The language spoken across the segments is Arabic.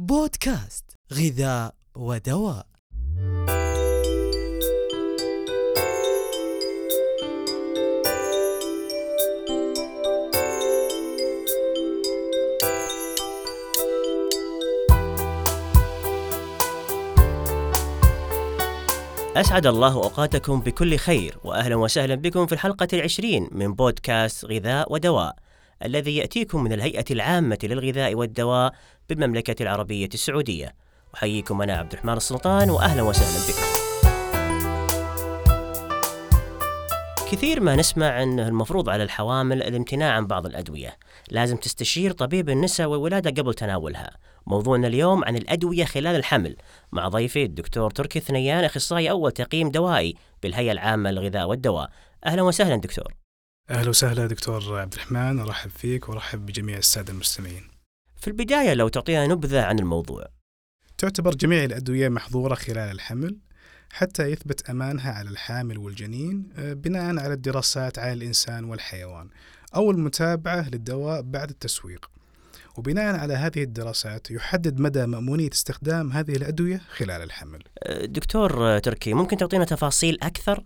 بودكاست غذاء ودواء. أسعد الله أوقاتكم بكل خير وأهلا وسهلا بكم في الحلقة العشرين من بودكاست غذاء ودواء. الذي يأتيكم من الهيئة العامة للغذاء والدواء بالمملكة العربية السعودية. أحييكم أنا عبد الرحمن السلطان وأهلا وسهلا بكم. كثير ما نسمع أنه المفروض على الحوامل الامتناع عن بعض الأدوية. لازم تستشير طبيب النساء والولادة قبل تناولها. موضوعنا اليوم عن الأدوية خلال الحمل. مع ضيفي الدكتور تركي ثنيان أخصائي أول تقييم دوائي بالهيئة العامة للغذاء والدواء. أهلا وسهلا دكتور. أهلا وسهلا دكتور عبد الرحمن أرحب فيك وأرحب بجميع السادة المستمعين. في البداية لو تعطينا نبذة عن الموضوع تعتبر جميع الأدوية محظورة خلال الحمل حتى يثبت أمانها على الحامل والجنين آه، بناء على الدراسات على الإنسان والحيوان أو المتابعة للدواء بعد التسويق. وبناء على هذه الدراسات يحدد مدى مأمونية استخدام هذه الأدوية خلال الحمل. أه، دكتور تركي ممكن تعطينا تفاصيل أكثر؟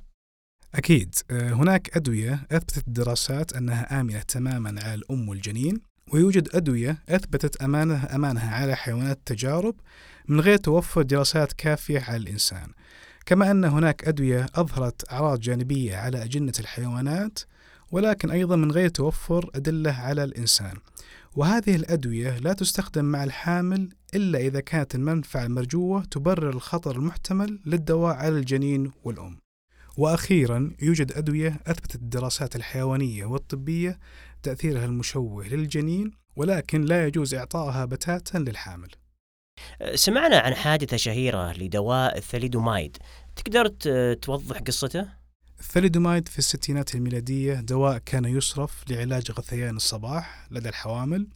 أكيد. آه، هناك أدوية أثبتت الدراسات أنها آمنة تماما على الأم والجنين ويوجد أدوية أثبتت أمانها, أمانها على حيوانات التجارب من غير توفر دراسات كافية على الإنسان. كما أن هناك أدوية أظهرت أعراض جانبية على أجنة الحيوانات ولكن أيضا من غير توفر أدلة على الإنسان. وهذه الأدوية لا تستخدم مع الحامل إلا إذا كانت المنفعة المرجوة تبرر الخطر المحتمل للدواء على الجنين والأم. وأخيرا يوجد أدوية أثبتت الدراسات الحيوانية والطبية تأثيرها المشوه للجنين ولكن لا يجوز إعطائها بتاتا للحامل. أه، سمعنا عن حادثة شهيرة لدواء الثليدومايد تقدر توضح قصته؟ الثليدومايد في الستينات الميلادية دواء كان يصرف لعلاج غثيان الصباح لدى الحوامل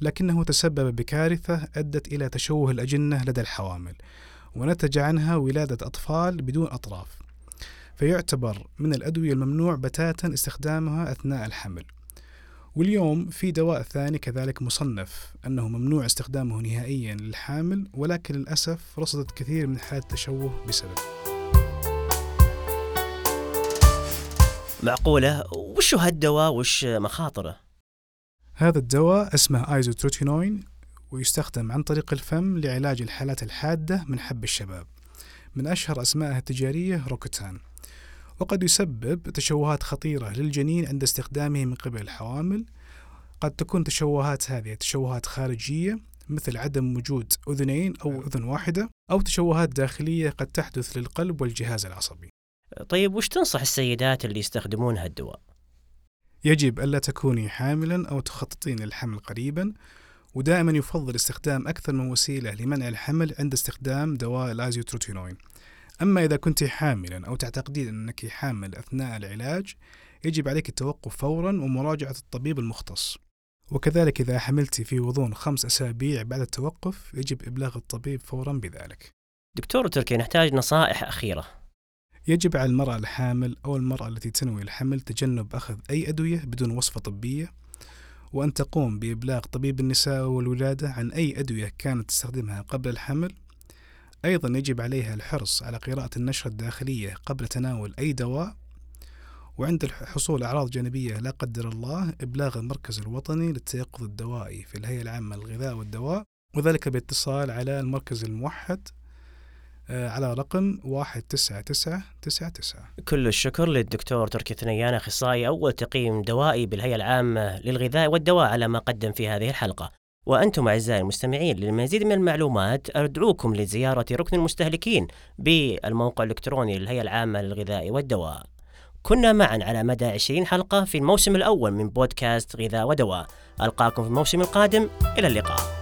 لكنه تسبب بكارثة أدت إلى تشوه الأجنة لدى الحوامل ونتج عنها ولادة أطفال بدون أطراف. فيعتبر من الأدوية الممنوع بتاتا استخدامها أثناء الحمل. واليوم في دواء ثاني كذلك مصنف أنه ممنوع استخدامه نهائيا للحامل ولكن للأسف رصدت كثير من حالات التشوه بسبب. معقولة؟ وش هالدواء؟ وش مخاطره؟ هذا الدواء اسمه ايزوتروتينوين ويستخدم عن طريق الفم لعلاج الحالات الحادة من حب الشباب. من أشهر أسمائها التجارية روكوتان. وقد يسبب تشوهات خطيرة للجنين عند استخدامه من قبل الحوامل. قد تكون تشوهات هذه تشوهات خارجية مثل عدم وجود أذنين أو أذن واحدة أو تشوهات داخلية قد تحدث للقلب والجهاز العصبي. طيب وش تنصح السيدات اللي يستخدمون هالدواء؟ يجب ألا تكوني حاملا أو تخططين للحمل قريبا ودائما يفضل استخدام أكثر من وسيلة لمنع الحمل عند استخدام دواء الأزيوتروتينوين. أما إذا كنت حاملا أو تعتقدين أنك حامل أثناء العلاج يجب عليك التوقف فورا ومراجعة الطبيب المختص. وكذلك إذا حملت في غضون خمس أسابيع بعد التوقف يجب إبلاغ الطبيب فورا بذلك. دكتور تركي نحتاج نصائح أخيرة. يجب على المرأة الحامل أو المرأة التي تنوي الحمل تجنب أخذ أي أدوية بدون وصفة طبية وأن تقوم بإبلاغ طبيب النساء والولادة عن أي أدوية كانت تستخدمها قبل الحمل أيضا يجب عليها الحرص على قراءة النشرة الداخلية قبل تناول أي دواء وعند الحصول أعراض جانبية لا قدر الله إبلاغ المركز الوطني للتيقظ الدوائي في الهيئة العامة للغذاء والدواء وذلك باتصال على المركز الموحد آه، على رقم واحد تسعة تسعة تسعة تسعة. كل الشكر للدكتور تركي ثنيان أخصائي أول تقييم دوائي بالهيئة العامة للغذاء والدواء على ما قدم في هذه الحلقة. وأنتم أعزائي المستمعين للمزيد من المعلومات أدعوكم لزيارة ركن المستهلكين بالموقع الإلكتروني للهيئة العامة للغذاء والدواء. كنا معا على مدى 20 حلقة في الموسم الأول من بودكاست غذاء ودواء. ألقاكم في الموسم القادم. إلى اللقاء.